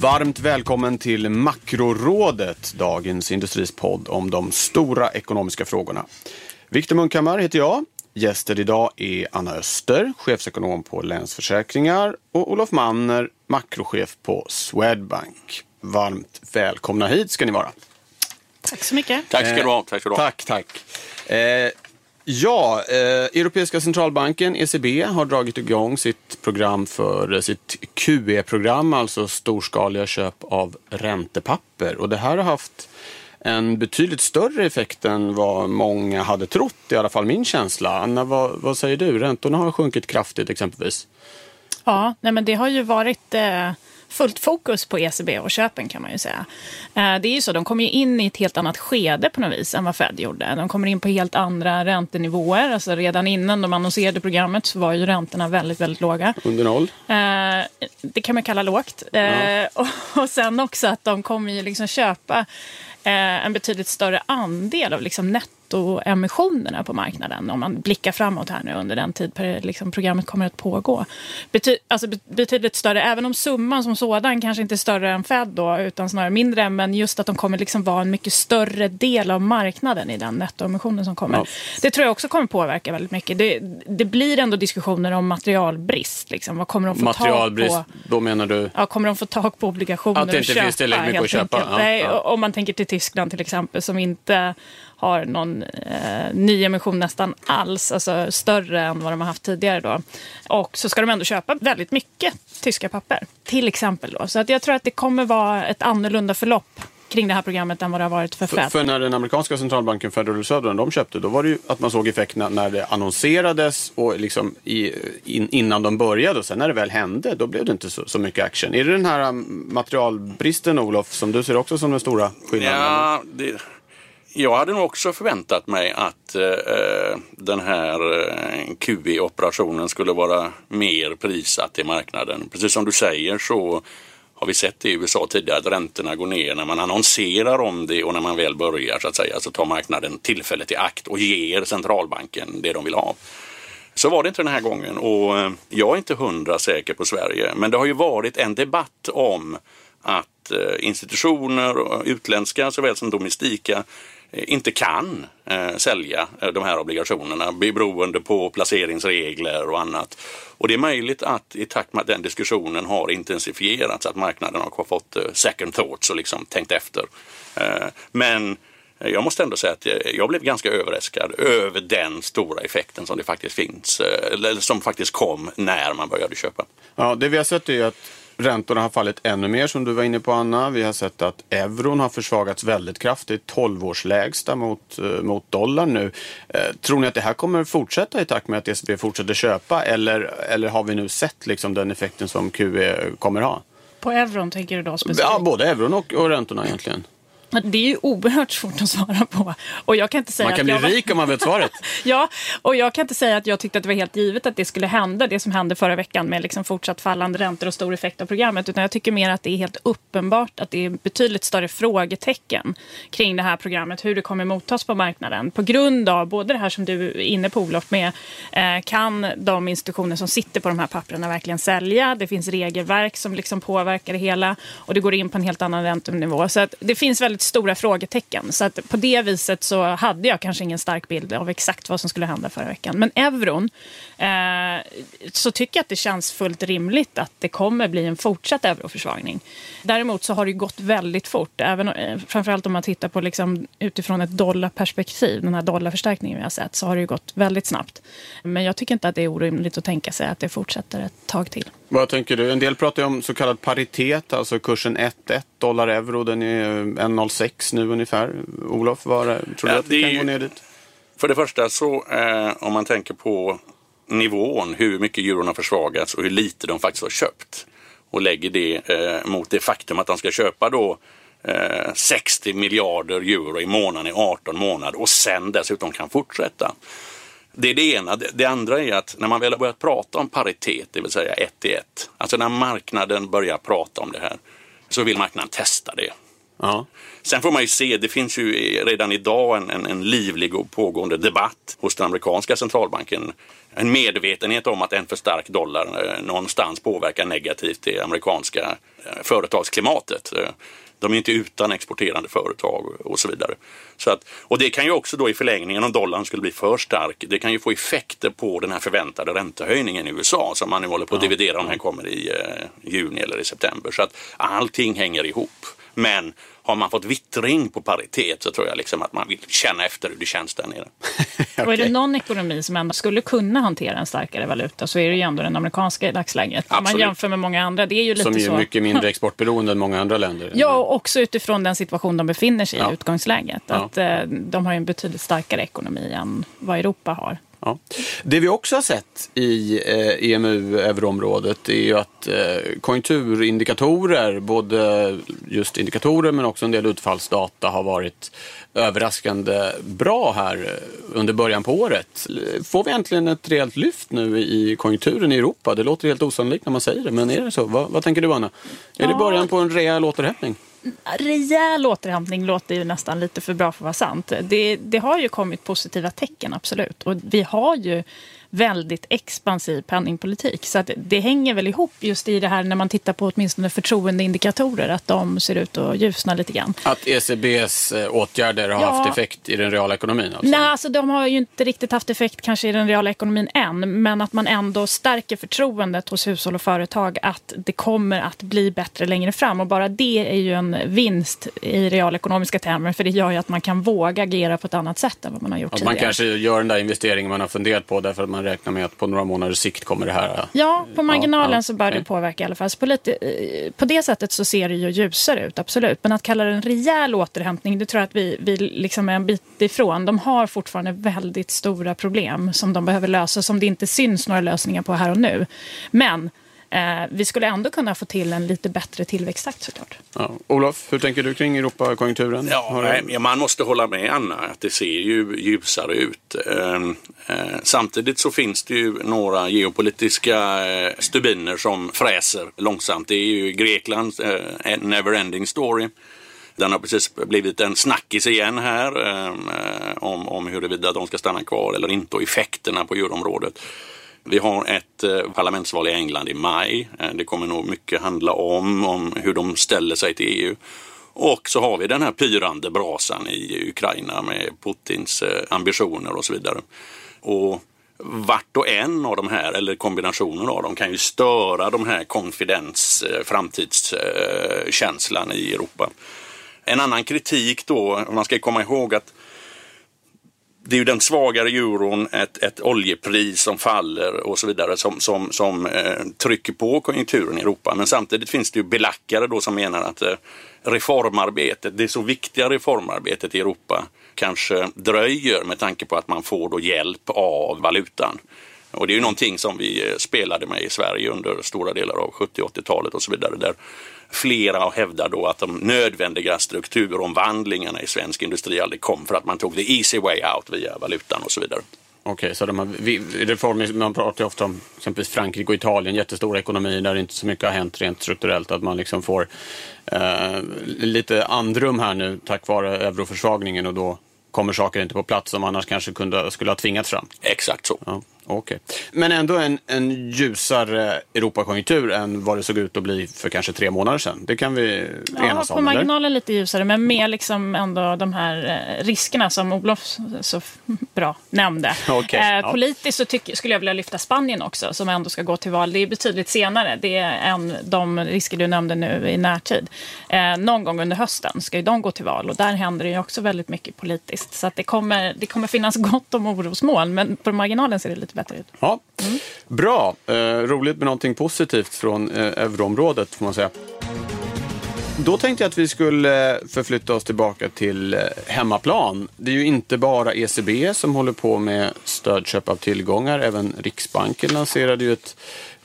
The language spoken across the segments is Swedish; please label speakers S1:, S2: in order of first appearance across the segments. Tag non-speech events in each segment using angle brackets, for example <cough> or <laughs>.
S1: Varmt välkommen till Makrorådet, dagens Industrispodd om de stora ekonomiska frågorna. Viktor Munkhammar heter jag. Gäster idag är Anna Öster, chefsekonom på Länsförsäkringar och Olof Manner, makrochef på Swedbank. Varmt välkomna hit ska ni vara.
S2: Tack så mycket.
S3: Tack ska du ha. Tack, ska du ha.
S1: Tack, tack. Eh, ja, eh, Europeiska centralbanken, ECB, har dragit igång sitt program för eh, sitt QE-program, alltså storskaliga köp av räntepapper. Och det här har haft en betydligt större effekt än vad många hade trott, i alla fall min känsla. Anna, vad, vad säger du? Räntorna har sjunkit kraftigt exempelvis.
S2: Ja, nej men det har ju varit eh, fullt fokus på ECB och köpen kan man ju säga. Eh, det är ju så, de kommer ju in i ett helt annat skede på något vis än vad Fed gjorde. De kommer in på helt andra räntenivåer. Alltså redan innan de annonserade programmet så var ju räntorna väldigt, väldigt låga.
S1: Under noll?
S2: Eh, det kan man kalla lågt. Eh,
S1: Ja. <laughs>
S2: och, sen också att de kommer ju liksom köpa en betydligt större andel av liksom nettoemissionerna på marknaden om man blickar framåt här nu under den tid liksom, programmet kommer att pågå. Bety, alltså be- betydligt större, även om summan som sådan kanske inte är större än Fed då, utan snarare mindre, men just att de kommer liksom vara en mycket större del av marknaden i den nettoemissionen som kommer.
S1: Ja.
S2: Det tror jag också kommer påverka väldigt mycket. Det, det blir ändå diskussioner om materialbrist. Liksom. Vad kommer de få
S1: Materialbrist,
S2: tag på?
S1: då menar du?
S2: Ja, kommer de få tag på obligationer
S1: Att det
S2: och
S1: inte
S2: köpa?
S1: finns tillräckligt mycket att köpa. Ja,
S2: Nej,
S1: ja.
S2: Om man tänker till Tyskland till exempel som inte har någon eh, nyemission nästan alls, alltså större än vad de har haft tidigare då. Och så ska de ändå köpa väldigt mycket tyska papper, till exempel då. Så att jag tror att det kommer vara ett annorlunda förlopp kring det här programmet än vad det har varit för
S1: För,
S2: Fed.
S1: för när den amerikanska centralbanken Federal Reserve när de köpte, då var det ju att man såg effekterna när det annonserades och liksom i, in, innan de började. Och sen när det väl hände, då blev det inte så, så mycket action. Är det den här um, materialbristen, Olof, som du ser också som den stora skillnaden?
S3: Ja, det, jag hade nog också förväntat mig att eh, eh den här eh, QE-operationen skulle vara mer prissatt i marknaden. Precis som du säger så har vi sett i USA tidigare att räntorna går ner när man annonserar om det och när man väl börjar så att säga så tar marknaden tillfället i akt och ger centralbanken det de vill ha. Så var det inte den här gången och eh, jag är inte hundra säker på Sverige. Men det har ju varit en debatt om att eh, institutioner, utländska såväl som domestika, Eh, inte kan eh, sälja eh, de här obligationerna beroende på placeringsregler och annat. Och det är möjligt att i takt med att den diskussionen har intensifierats att marknaden har fått eh, second thoughts och liksom tänkt efter. Eh, men jag måste ändå säga att jag- blev ganska överraskad över den stora effekten som det faktiskt finns, eh, eller som faktiskt kom när man började köpa.
S1: Ja, det vi har sett är att räntorna har fallit ännu mer som du var inne på Anna. Vi har sett att euron har försvagats väldigt kraftigt, 12 års lägsta mot, eh, mot dollarn nu. Eh, tror ni att det här kommer fortsätta i takt med att ECB fortsätter köpa eller, eller har vi nu sett liksom den effekten som QE kommer ha?
S2: På euron tänker du då specifikt?
S1: Ja, både euron och, och räntorna egentligen.
S2: Det är ju oerhört svårt att svara på. Och jag kan inte säga
S1: Man kan
S2: att
S1: bli
S2: jag
S1: rik om man vet svaret. <laughs>
S2: Ja, och jag kan inte säga att jag tyckte att det var helt givet att det skulle hända, det som hände förra veckan med liksom fortsatt fallande räntor och stor effekt av programmet. Utan jag tycker mer att det är helt uppenbart att det är betydligt större frågetecken kring det här programmet, hur det kommer mottas på marknaden. På grund av både det här som du är inne på Olof med, eh, kan de institutioner som sitter på de här papperna verkligen sälja? Det finns regelverk som liksom påverkar det hela och det går in på en helt annan räntenivå. Så att det finns väldigt stora frågetecken. Så att på det viset så hade jag kanske ingen stark bild av exakt vad som skulle hända förra veckan. Men euron, eh, så tycker jag att det känns fullt rimligt att det kommer bli en fortsatt euroförsvagning. Däremot så har det gått väldigt fort, även, eh, framförallt om man tittar på liksom, utifrån ett dollarperspektiv, den här dollarförstärkningen vi har sett, så har det ju gått väldigt snabbt. Men jag tycker inte att det är orimligt att tänka sig att det fortsätter ett tag till.
S1: Vad tänker du? En del pratar ju om så kallad paritet, alltså kursen 1-1 dollar-euro. Den är 1,06 nu ungefär. Olof, var, tror du
S3: Ja,
S1: att vi kan
S3: ju-
S1: gå ner dit?
S3: För det första så eh, om man tänker på nivån, hur mycket euron har försvagats och hur lite de faktiskt har köpt och lägger det eh, mot det faktum att de ska köpa då eh, 60 miljarder euro i månaden i 18 månader och sen dessutom kan fortsätta. Det är det ena. Det andra är att när man väl har börjat prata om paritet, det vill säga ett till ett, alltså när marknaden börjar prata om det här, så vill marknaden testa det.
S1: Ja.
S3: Sen får man ju se, det finns ju redan idag en, en, en, livlig och pågående debatt hos den amerikanska centralbanken. En medvetenhet om att en för stark dollar eh, någonstans påverkar negativt det amerikanska eh, företagsklimatet. Eh, de är inte utan exporterande företag och så vidare. Så att, och det kan ju också då i förlängningen, om dollarn skulle bli för stark, det kan ju få effekter på den här förväntade räntehöjningen i USA som man nu håller på att dividera om den kommer i juni eller i september. Så att allting hänger ihop. Men har man fått vittring på paritet så tror jag liksom att man vill känna efter hur det känns där nere.
S2: okay. <laughs> Och är det någon ekonomi som ändå skulle kunna hantera en starkare valuta så är det ju ändå den amerikanska i dagsläget. Om man jämför med många andra. Det är ju lite
S1: som är
S2: så...
S1: mycket mindre <laughs> exportberoende än många andra länder.
S2: Ja, och också utifrån den situation de befinner sig i ja. utgångsläget. Ja. Att eh, de har en betydligt starkare ekonomi än vad Europa har.
S1: Ja. Det vi också har sett i eh, EMU, euroområdet, är ju att eh, konjunkturindikatorer, både just indikatorer men också en del utfallsdata har varit överraskande bra här eh, under början på året. Får vi äntligen ett rejält lyft nu i konjunkturen i Europa? Det låter helt osannolikt när man säger det, men är det så? Vad, vad tänker du Anna? Är det början på en rejäl återhämtning?
S2: Rejäl återhämtning låter ju nästan lite för bra för att vara sant. Det, det har ju kommit positiva tecken, absolut. Och vi har ju väldigt expansiv penningpolitik. Så att det hänger väl ihop just i det här när man tittar på åtminstone förtroendeindikatorer, att de ser ut att ljusna lite grann.
S1: Att ECBs eh, åtgärder har ja. haft effekt i den reala ekonomin? Alltså.
S2: Nej, alltså de har ju inte riktigt haft effekt kanske i den reala ekonomin än, men att man ändå stärker förtroendet hos hushåll och företag att det kommer att bli bättre längre fram. Och bara det är ju en vinst i realekonomiska termer, för det gör ju att man kan våga agera på ett annat sätt än vad man har gjort
S1: att
S2: tidigare.
S1: Man kanske gör den där investeringen man har funderat på därför att man räknar med att på några månaders sikt kommer det här...
S2: Ja, på marginalen ja, ja, så bör det påverka i alla fall. Så på, lite, eh, på det sättet så ser det ju ljusare ut, absolut. Men att kalla det en rejäl återhämtning, det tror jag att vi, vi liksom är en bit ifrån. De har fortfarande väldigt stora problem som de behöver lösa, som det inte syns några lösningar på här och nu. Men vi skulle ändå kunna få till en lite bättre tillväxttakt såklart.
S1: Ja. Olof, hur tänker du kring Europakonjunkturen?
S3: Ja, nej, man måste hålla med Anna att det ser ju ljusare ut. Ehm, eh, samtidigt så finns det ju några geopolitiska eh, stubiner som fräser långsamt. Det är ju Greklands eh, neverending story. Den har precis blivit en snackis igen här ehm, eh, om, om huruvida de ska stanna kvar eller inte och effekterna på euroområdet. Vi har ett eh, parlamentsval i England i maj. Eh, det kommer nog mycket handla om, om hur de ställer sig till EU. Och så har vi den här pyrande brasan i Ukraina med Putins eh, ambitioner och så vidare. Och vart och en av de här, eller kombinationen av dem, kan ju störa de här konfidens, framtidskänslan i Europa. En annan kritik då, man ska komma ihåg att det är ju den svagare euron, ett, ett oljepris som faller och så vidare som, som, som eh, trycker på konjunkturen i Europa. Men samtidigt finns det ju belackare då som menar att eh, reformarbetet, det så viktiga reformarbetet i Europa kanske dröjer med tanke på att man får då hjälp av valutan. Och det är ju någonting som vi eh, spelade med i Sverige under stora delar av 70 80-talet och så vidare. Där Flera hävdar då att de nödvändiga strukturomvandlingarna i svensk industri aldrig kom för att man tog the easy way out via valutan och så vidare.
S1: Okej, så de här reformer, man pratar ju ofta om exempelvis Frankrike och Italien, jättestora ekonomier där inte så mycket har hänt rent strukturellt, att man liksom får eh, lite andrum här nu tack vare euroförsvagningen och då kommer saker inte på plats som annars kanske kunde, skulle ha tvingats fram.
S3: Exakt så.
S1: Ja. Okay. Men ändå en, en ljusare Europakonjunktur än vad det såg ut att bli för kanske tre månader sedan. Det kan vi
S2: ja,
S1: enas
S2: om. på marginalen lite ljusare, men med liksom ändå de här eh, riskerna som Olof så bra nämnde. <laughs>
S1: Okay. Eh,
S2: ja. Politiskt så tyck, skulle jag vilja lyfta Spanien också, som ändå ska gå till val. Det är betydligt senare det är än de risker du nämnde nu i närtid. Eh, någon gång under hösten ska ju de gå till val och där händer det ju också väldigt mycket politiskt. Så att det, kommer, det kommer finnas gott om orosmoln, men på marginalen ser det lite bättre ut.
S1: Ja. Mm. Bra, eh, roligt med någonting positivt från eh, euroområdet får man säga. Då tänkte jag att vi skulle eh, förflytta oss tillbaka till eh, hemmaplan. Det är ju inte bara ECB som håller på med stödköp av tillgångar. Även Riksbanken lanserade ju ett,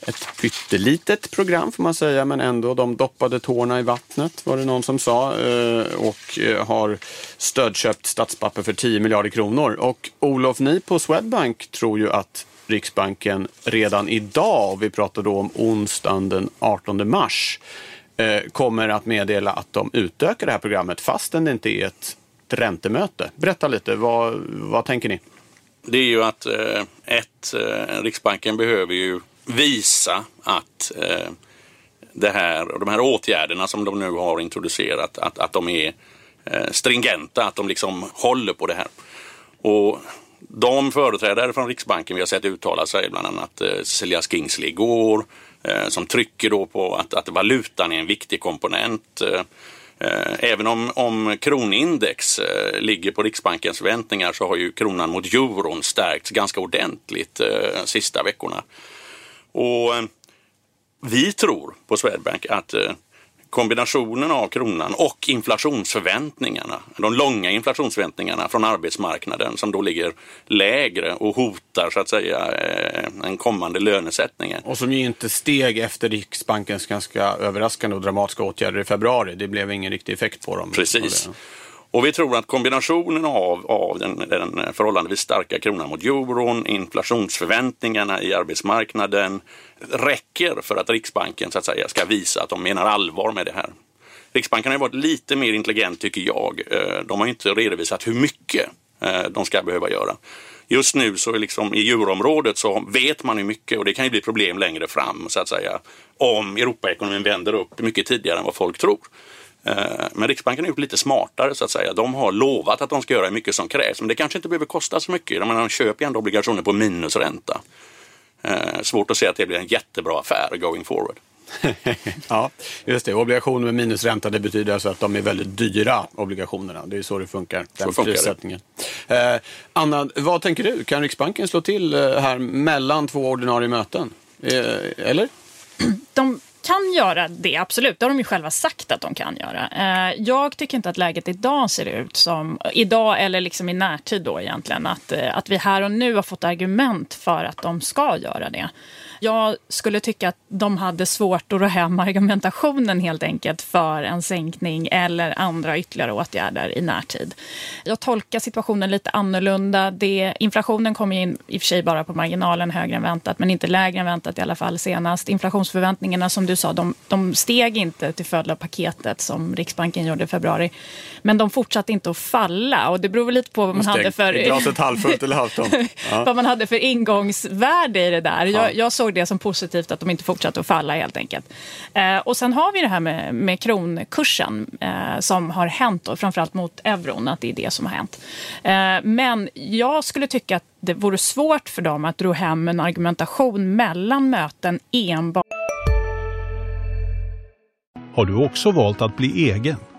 S1: ett pyttelitet program får man säga, men ändå. De doppade tårna i vattnet var det någon som sa eh, och eh, har stödköpt statspapper för 10 miljarder kronor. Och Olof, ni på Swedbank tror ju att Riksbanken redan idag, och vi pratar då om onsdagen den 18 mars, eh, kommer att meddela att de utökar det här programmet fastän det inte är ett räntemöte. Berätta lite, vad, vad tänker ni?
S3: Det är ju att ett, Riksbanken behöver ju visa att eh, det här, de här åtgärderna som de nu har introducerat, att, att de är eh, stringenta, att de liksom håller på det här. Och de företrädare från Riksbanken vi har sett uttala sig, bland annat eh, Cecilia Skingsley igår, Eh, som trycker då på att, att valutan är en viktig komponent. Eh, även om, om kronindex ligger på Riksbankens förväntningar så har ju kronan mot euron stärkts ganska ordentligt de sista veckorna. Och vi tror på Swedbank att kombinationen av kronan och inflationsförväntningarna, de långa inflationsförväntningarna från arbetsmarknaden som då ligger lägre och hotar så att säga den eh, kommande lönesättningen.
S1: Och som ju inte steg efter Riksbankens ganska överraskande och dramatiska åtgärder i februari. Det blev ingen riktig effekt på dem.
S3: Precis. Och vi tror att kombinationen av, av den, den förhållandevis starka kronan mot euron, inflationsförväntningarna i arbetsmarknaden räcker för att Riksbanken så att säga, ska visa att de menar allvar med det här. Riksbanken har varit lite mer intelligent tycker jag. Eh, de har inte redovisat hur mycket eh, de ska behöva göra. Just nu så är liksom i euroområdet så vet man hur mycket och det kan ju bli problem längre fram så att säga om Europaekonomin vänder upp mycket tidigare än vad folk tror. Eh, men Riksbanken har gjort lite smartare så att säga. De har lovat att de ska göra mycket som krävs, men det kanske inte behöver kosta så mycket. De köper ju ändå obligationer på minusränta. Eh, svårt att se att det blir en jättebra affär going forward. <laughs>
S1: ja, just det. Obligationer med minusränta, det betyder alltså att de är väldigt dyra, obligationerna. Det är så det funkar, den så prissättningen. Eh, Anna, vad tänker du? Kan Riksbanken slå till eh, här mellan två ordinarie möten? Eh, eller?
S2: De kan göra det, absolut. Det har de ju själva sagt att de kan göra. Eh, jag tycker inte att läget idag ser ut som, idag eller liksom i närtid då egentligen, att, eh, att vi här och nu har fått argument för att de ska göra det. Jag skulle tycka att de hade svårt att ro hem argumentationen helt enkelt för en sänkning eller andra ytterligare åtgärder i närtid. Jag tolkar situationen lite annorlunda. Det, inflationen kom in i och för sig bara på marginalen högre än väntat, men inte lägre än väntat i alla fall senast. Inflationsförväntningarna som du sa, de, de steg inte till följd av paketet som Riksbanken gjorde i februari. Men de fortsatte inte att falla och det beror väl lite på vad man hade för...
S1: Glaset halvfullt eller halvtomt. <laughs>
S2: Ja. vad man hade för ingångsvärde i det där. Jag, jag såg det som positivt att de inte fortsatte att falla helt enkelt. Eh, och sen har vi det här med, med kronkursen eh, som har hänt, då, framförallt mot euron, att det är det som har hänt. Eh, men jag skulle tycka att det vore svårt för dem att dra hem en argumentation mellan möten enbart.
S4: Har du också valt att bli egen?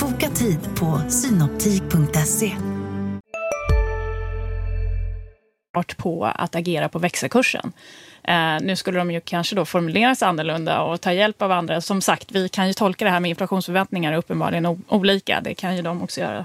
S5: Boka tid på synoptik.se.
S2: på att agera på växelkursen. Eh, nu skulle de ju kanske då formuleras annorlunda och ta hjälp av andra. Som sagt, vi kan ju tolka det här med inflationsförväntningar uppenbarligen olika. Det kan ju de också göra.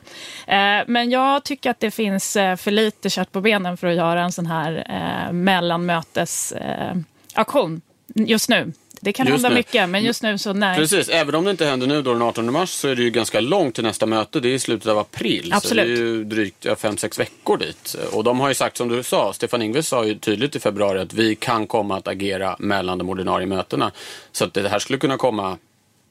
S2: Eh, men jag tycker att det finns eh, för lite kött på benen för att göra en sån här eh, mellanmötesaktion eh, just nu. Det kan just hända nu. mycket, men just nu så nej.
S1: Precis, även om det inte händer nu då den 18 mars så är det ju ganska långt till nästa möte. Det är i slutet av april.
S2: Absolut.
S1: Så det är ju drygt 5-6 veckor dit. Och de har ju sagt, som du sa, Stefan Ingves sa ju tydligt i februari att vi kan komma att agera mellan de ordinarie mötena. Så att det här skulle kunna komma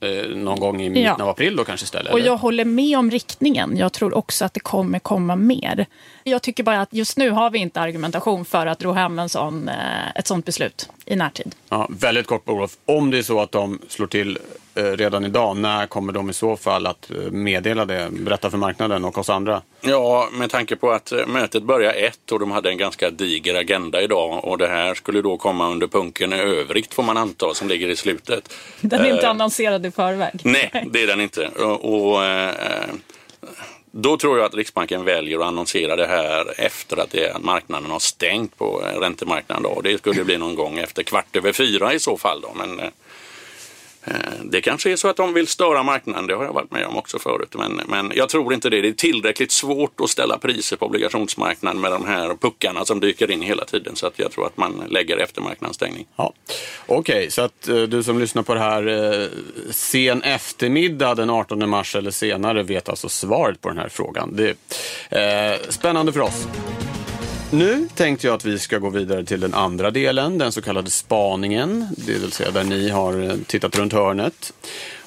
S1: eh, någon gång i mitten ja. av april då kanske istället?
S2: Och jag håller med om riktningen. Jag tror också att det kommer komma mer. Jag tycker bara att just nu har vi inte argumentation för att ro hem en sån, ett sånt beslut i närtid.
S1: Ja, väldigt kort Olof, om det är så att de slår till redan idag. När kommer de i så fall att eh, meddela det, berätta för marknaden och oss andra?
S3: Ja, med tanke på att eh, mötet börjar ett och de hade en ganska diger agenda idag och det här skulle då komma under punken i övrigt får man anta som ligger i slutet. <laughs>
S2: Den är inte annonserad i förväg.
S3: Nej, det är den inte. Och, och eh, då tror jag att Riksbanken väljer att annonsera det här efter att det, marknaden har stängt på räntemarknaden. Då. Det skulle bli någon gång efter kvart över fyra i så fall. Då. Men, eh, Eh, det kanske är så att de vill störa marknaden, det har jag varit med om också förut. Men, men jag tror inte det. Det är tillräckligt svårt att ställa priser på obligationsmarknaden med de här puckarna som dyker in hela tiden. Så att jag tror att man lägger eftermarknadsstängning.
S1: Ja. Okej, okay, så att eh, du som lyssnar på det här eh, sen eftermiddag den 18 mars eller senare vet alltså svaret på den här frågan. Det är eh, spännande för oss. Nu tänkte jag att vi ska gå vidare till den andra delen, den så kallade spaningen. Det vill säga där ni har eh, tittat runt hörnet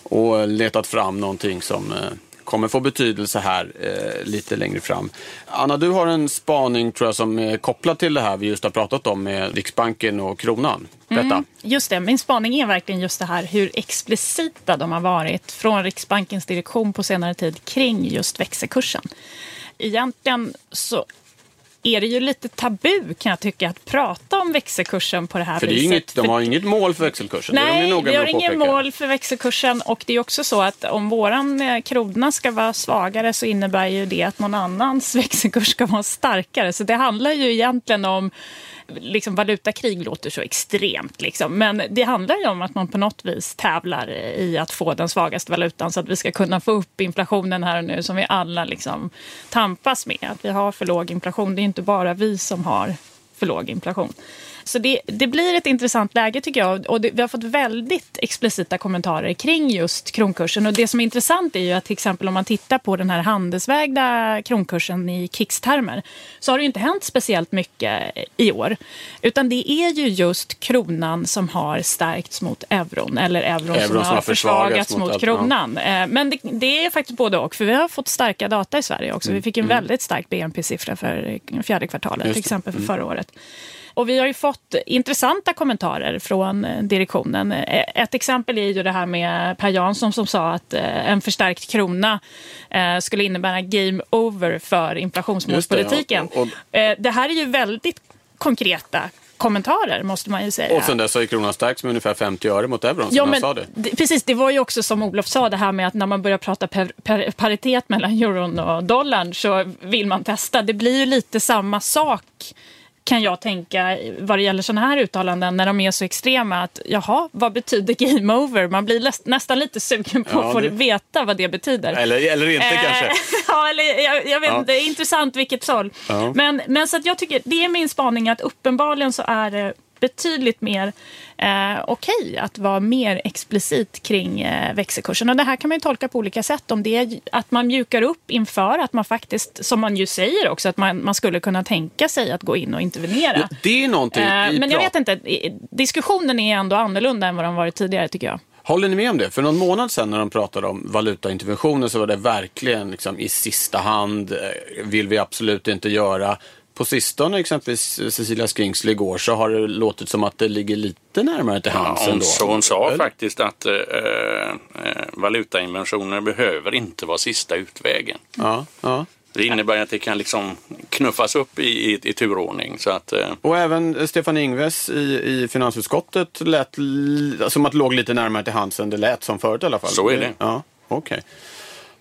S1: och letat fram någonting som eh, kommer få betydelse här eh, lite längre fram. Anna, du har en spaning tror jag som är kopplad till det här vi just har pratat om med Riksbanken och kronan. Berätta. Mm,
S2: just det, min spaning är verkligen just det här hur explicita de har varit från Riksbankens direktion på senare tid kring just växelkursen. Egentligen så är det ju lite tabu kan jag tycka att prata om växelkursen på det här
S1: för det
S2: viset.
S1: Inget, de har inget mål för växelkursen.
S2: Nej,
S1: de
S2: vi har inget mål för växelkursen och det är också så att om våran eh, krona ska vara svagare så innebär ju det att någon annans <laughs> växelkurs ska vara starkare. Så det handlar ju egentligen om liksom, valutakrig låter så extremt. Liksom. Men det handlar ju om att man på något vis tävlar i att få den svagaste valutan så att vi ska kunna få upp inflationen här och nu som vi alla liksom tampas med. Att vi har för låg inflation. Det är inte bara vi som har för låg inflation. Så det, det blir ett intressant läge tycker jag. Och det, vi har fått väldigt explicita kommentarer kring just kronkursen. Och det som är intressant är ju att till exempel om man tittar på den här handelsvägda kronkursen i KIX-termer så har det ju inte hänt speciellt mycket i år. Utan det är ju just kronan som har stärkts mot euron eller euron, euron som, har, har försvagats mot, mot kronan. Ja. Eh, men det, det, är faktiskt både och. För vi har fått starka data i Sverige också. Vi fick en mm. väldigt stark BNP-siffra för fjärde kvartalet, till exempel för mm. förra året. Och vi har ju fått intressanta kommentarer från eh, direktionen. Eh, ett exempel är ju det här med Per Jansson som sa att eh, en förstärkt krona skulle innebära game over för inflationsmålspolitiken. Det, ja. och, och... det här är ju väldigt konkreta kommentarer måste man ju säga.
S1: Och sen dess har ju kronan stärkts med ungefär 50 öre mot euron ja, men, sa det.
S2: Precis, det var ju också som Olof sa det här med att när man börjar prata per, per, paritet mellan euron och dollarn så vill man testa. Det blir ju lite samma sak kan jag tänka vad det gäller sådana här uttalanden när de är så extrema att jaha, vad betyder game over? Man blir nästan lite sugen på ja, att få det... veta vad det betyder.
S1: Eller, eller inte eh, kanske. <laughs>
S2: ja, eller, jag, jag vet ja. inte, intressant vilket såll. Ja. Men, men så att jag tycker, det är min spaning att uppenbarligen så är det betydligt mer eh, okej okay att vara mer explicit kring eh, växelkursen. Och det här kan man ju tolka på olika sätt. Om det är att man mjukar upp inför att man faktiskt, som man ju säger också, att man, man skulle kunna tänka sig att gå in och intervenera.
S1: Det är någonting eh,
S2: Men jag vet inte, diskussionen är ändå annorlunda än vad den varit tidigare tycker jag.
S1: Håller ni med om det? För någon månad sedan när de pratade om valutainterventioner så var det verkligen liksom i sista hand, eh, vill vi absolut inte göra på sistone, exempelvis Cecilia Skingsley igår, så har det låtit som att det ligger lite närmare till hands ja, hon, ändå.
S3: Så hon sa Eller? faktiskt att äh, äh, valutainventioner behöver inte vara sista utvägen.
S1: Ja, ja.
S3: Det innebär att det kan liksom knuffas upp i, i, i turordning. Så att, eh.
S1: Och även Stefan Ingves i, i finansutskottet lät som att det låg lite närmare till hands än det lät som förut i alla fall.
S3: Så är det.
S1: Ja, okay.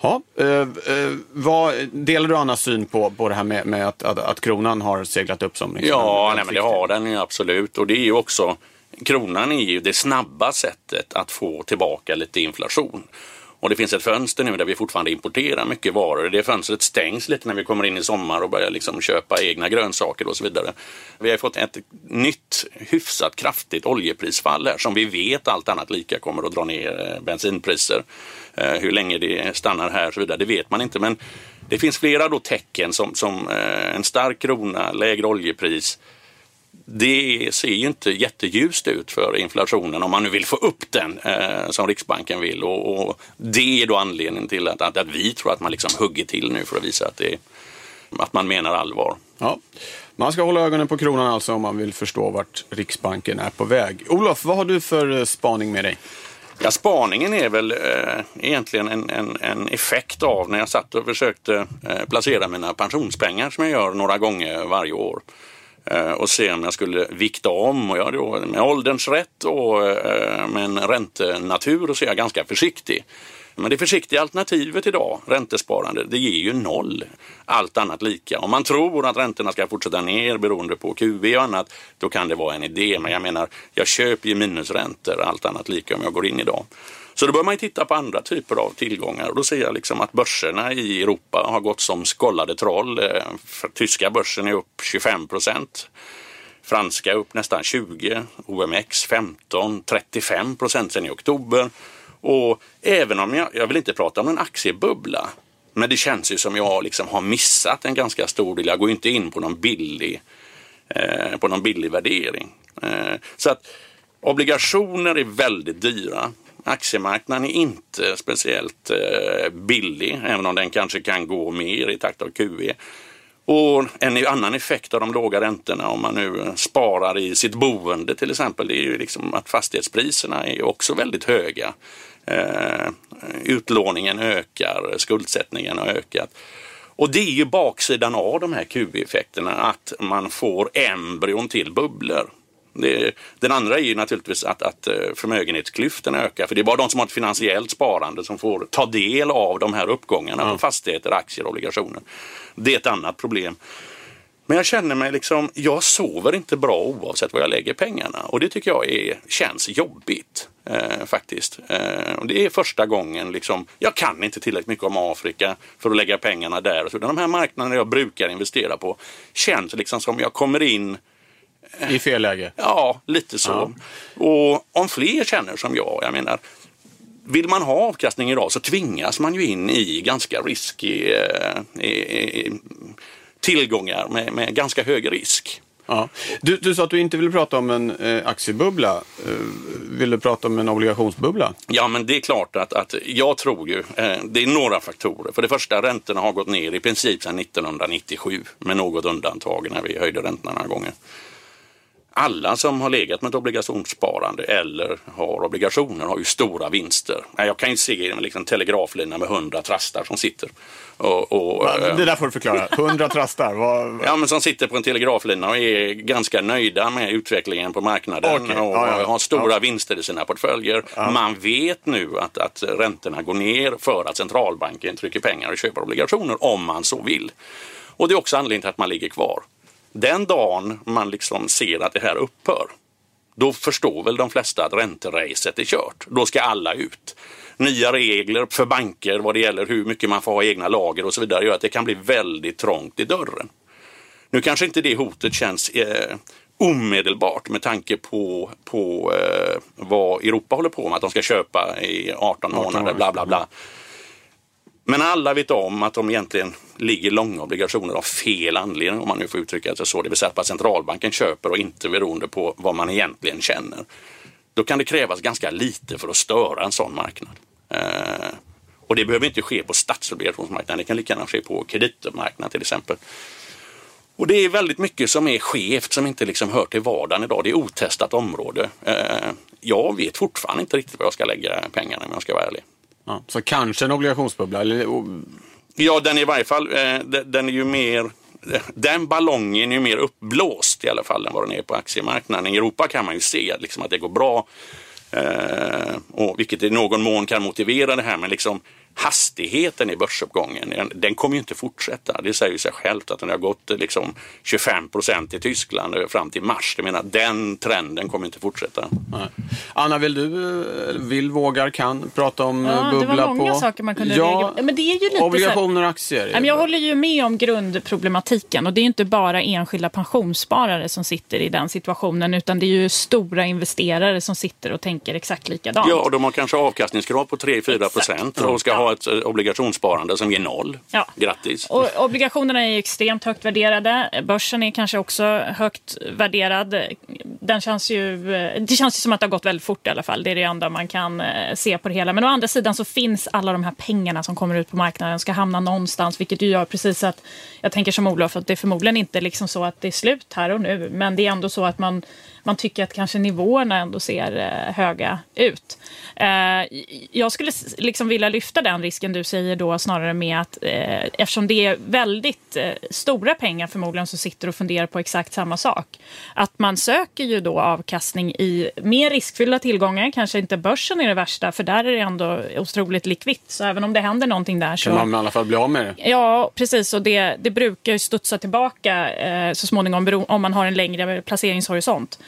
S1: Ja, eh, eh, vad, delar du Annas syn på, på det här med, med att, att, att, kronan har seglat upp som liksom
S3: Ja, nej, men det har den ju absolut. Och det är ju också, kronan är ju det snabba sättet att få tillbaka lite inflation. Och det finns ett fönster nu där vi fortfarande importerar mycket varor. Det fönstret stängs lite när vi kommer in i sommar och börjar liksom köpa egna grönsaker och så vidare. Vi har fått ett nytt hyfsat kraftigt oljeprisfall här som vi vet allt annat lika kommer att dra ner eh, bensinpriser. Eh, hur länge det stannar här och så vidare, det vet man inte. Men det finns flera då tecken som, som eh, en stark krona, lägre oljepris, det ser ju inte jätteljust ut för inflationen om man nu vill få upp den eh, som Riksbanken vill. Och, och, det är då anledningen till att, att, att, vi tror att man liksom hugger till nu för att visa att, det, att man menar allvar.
S1: Ja. Man ska hålla ögonen på kronan alltså om man vill förstå vart Riksbanken är på väg. Olof, vad har du för spaning med dig?
S3: Ja, spaningen är väl eh, egentligen en, en, en, effekt av när jag satt och försökte eh, placera mina pensionspengar som jag gör några gånger varje år. Eh, och se om jag skulle vikta om och jag då med ålderns rätt och eh, med en räntenatur så är jag ganska försiktig. Men det försiktiga alternativet idag, räntesparande, det ger ju noll. Allt annat lika. Om man tror att räntorna ska fortsätta ner beroende på QE och annat, då kan det vara en idé. Men jag menar, jag köper ju minusräntor, allt annat lika om jag går in idag. Så då bör man titta på andra typer av tillgångar och då ser jag liksom att börserna i Europa har gått som skollade troll. Eh, tyska börsen är upp 25 procent. Franska upp nästan 20, OMX 15, 35 procent sedan i oktober. Och även om jag, jag vill inte prata om en aktiebubbla, men det känns ju som jag liksom har missat en ganska stor del. Jag går inte in på någon billig, eh, på någon billig värdering. Eh, så att obligationer är väldigt dyra. Aktiemarknaden är inte speciellt eh, billig, även om den kanske kan gå mer i takt av QE. Och en annan effekt av de låga räntorna om man nu sparar i sitt boende till exempel, det är ju liksom att fastighetspriserna är också väldigt höga. Eh, utlåningen ökar, skuldsättningen har ökat. Och det är ju baksidan av de här QE-effekterna, att man får embryon till bubblor. Det, den andra är ju naturligtvis att, att eh, förmögenhetsklyftorna ökar, för det är bara de som har ett finansiellt sparande som får ta del av de här uppgångarna på fastigheter, aktier och obligationer. Det är ett annat problem. Men jag känner mig liksom, jag sover inte bra oavsett var jag lägger pengarna och det tycker jag är, känns jobbigt. Eh, faktiskt. Eh, och det är första gången liksom, jag kan inte tillräckligt mycket om Afrika för att lägga pengarna där. Så de här marknaderna jag brukar investera på känns liksom som jag kommer in
S1: i fel läge?
S3: Ja, lite så. Ja. Och om fler känner som jag, jag menar, vill man ha avkastning idag så tvingas man ju in i ganska risky eh, tillgångar med, med ganska hög risk.
S1: Ja. Du, du sa att du inte ville prata om en eh, aktiebubbla. Eh, vill du prata om en obligationsbubbla?
S3: Ja, men det är klart att, att jag tror ju, eh, det är några faktorer. För det första, räntorna har gått ner i princip sedan 1997 med något undantag när vi höjde räntorna några gånger alla som har legat med ett obligationssparande eller har obligationer har ju stora vinster. Jag kan ju se en liksom telegraflina med hundra trastar som sitter.
S1: Och, och, det där får du förklara. Hundra trastar? Vad...
S3: Ja, men som sitter på en telegraflina och är ganska nöjda med utvecklingen på marknaden okay. och ja, ja. har stora ja. vinster i sina portföljer. Man vet nu att, att räntorna går ner för att centralbanken trycker pengar och köper obligationer om man så vill. Och det är också anledningen till att man ligger kvar. Den dagen man liksom ser att det här upphör, då förstår väl de flesta att ränteracet är kört. Då ska alla ut. Nya regler för banker vad det gäller hur mycket man får ha egna lager och så vidare gör att det kan bli väldigt trångt i dörren. Nu kanske inte det hotet känns eh, omedelbart med tanke på, på eh, vad Europa håller på med, att de ska köpa i 18 månader, bla bla bla. Men alla vet om att de egentligen ligger långa obligationer av fel anledning om man nu får uttrycka det så. Det vill säga att centralbanken köper och inte beroende på vad man egentligen känner. Då kan det krävas ganska lite för att störa en sån marknad. Eh, och det behöver inte ske på statsobligationsmarknaden, det kan lika gärna ske på kreditmarknaden till exempel. Och det är väldigt mycket som är skevt som inte liksom hör till vardagen idag. Det är otestat område. Eh, jag vet fortfarande inte riktigt var jag ska lägga pengarna om jag ska vara ärlig.
S1: Ja, så kanske en obligationsbubbla? Eller...
S3: Ja, den är i varje fall, eh, den är ju mer den ballongen är ju mer uppblåst i alla fall än vad den är på aktiemarknaden. I Europa kan man ju se liksom, att det går bra, eh, och vilket i någon mån kan motivera det här. Men liksom, hastigheten i börsuppgången, den kommer ju inte fortsätta. Det säger ju sig självt att den har gått liksom 25 procent i Tyskland fram till mars. Jag menar, den trenden kommer inte fortsätta.
S1: Nej. Anna, vill du, vill, vågar, kan prata om
S2: ja,
S1: bubbla på?
S2: Det var många saker man kunde ja,
S1: Men det är ju lite Obligationer och aktier.
S2: Jag håller ju med om grundproblematiken och det är inte bara enskilda pensionssparare som sitter i den situationen utan det är ju stora investerare som sitter och tänker exakt likadant.
S3: Ja, och de har kanske avkastningskrav på 3-4 procent och ska ha ett eh, obligationssparande som ger noll. Ja. Grattis!
S2: Och obligationerna är extremt högt värderade. Börsen är kanske också högt värderad. den känns ju, eh, det känns ju som att det har gått väldigt fort i alla fall. Det är det enda man kan eh, se på det hela. Men å andra sidan så finns alla de här pengarna som kommer ut på marknaden ska hamna någonstans, vilket ju gör precis att jag tänker som Olof att det är förmodligen inte liksom så att det är slut här och nu, men det är ändå så att man man tycker att kanske nivåerna ändå ser eh, höga ut. Eh, jag skulle liksom vilja lyfta den risken du säger då snarare med att eh, eftersom det är väldigt stora pengar förmodligen som sitter och funderar på exakt samma sak. Att man söker ju då avkastning i mer riskfyllda tillgångar, kanske inte börsen är det värsta för där är det ändå otroligt likvitt. Så även om det händer någonting där så...
S1: Kan man i alla fall bli av med det?
S2: Ja, precis. Och det, det brukar ju studsa tillbaka så småningom om man har en längre placeringshorisont.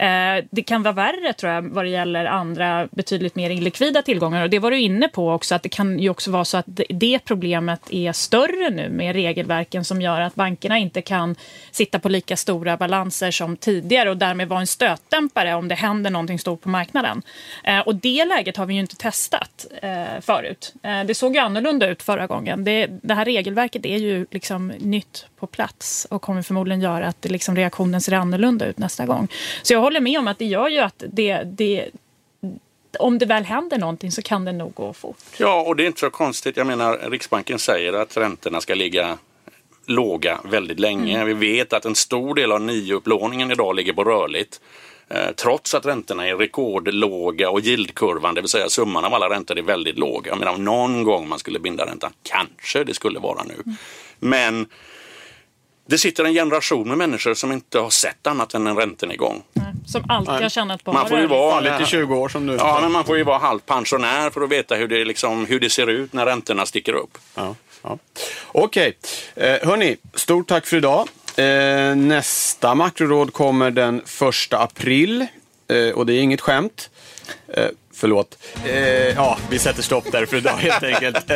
S2: Eh, det kan vara värre tror jag vad det gäller andra betydligt mer illikvida tillgångar. Och det var du inne på också att det kan ju också vara så att det problemet är större nu med regelverken som gör att bankerna inte kan sitta på lika stora balanser som tidigare och därmed vara en stötdämpare om det händer någonting stort på marknaden. Eh, och det läget har vi ju inte testat eh, förut. Det såg ju annorlunda ut förra gången. Det, det här regelverket är ju liksom nytt på plats och kommer förmodligen göra att liksom reaktionen ser annorlunda ut nästa gång. Så jag håller med om att det gör ju att det, det om det väl händer någonting så kan det nog gå fort.
S3: Ja, och det är inte så konstigt. Jag menar, Riksbanken säger att räntorna ska ligga låga väldigt länge. Mm. Vi vet att en stor del av nyupplåningen idag ligger på rörligt. Eh, trots att räntorna är rekordlåga och yieldkurvan, det vill säga summan av alla räntor, är väldigt låg. Jag menar, någon gång man skulle binda räntan, kanske det skulle vara nu. Mm. Men det sitter en generation med människor som inte har sett annat än en räntenedgång.
S2: Som alltid har tjänat på
S1: Man får ju vara
S2: lite
S1: 20 år som du.
S3: Ja, men man får ju vara halvt pensionär för att veta hur det, liksom, hur det ser ut när räntorna sticker upp.
S1: Ja, ja. Okej, okay. eh, hörni, stort tack för idag. Eh, nästa makroråd kommer den 1 april eh, och det är inget skämt. Eh, förlåt. Ja, vi sätter stopp där för idag helt enkelt.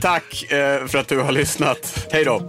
S1: Tack för att du har lyssnat. Hej då!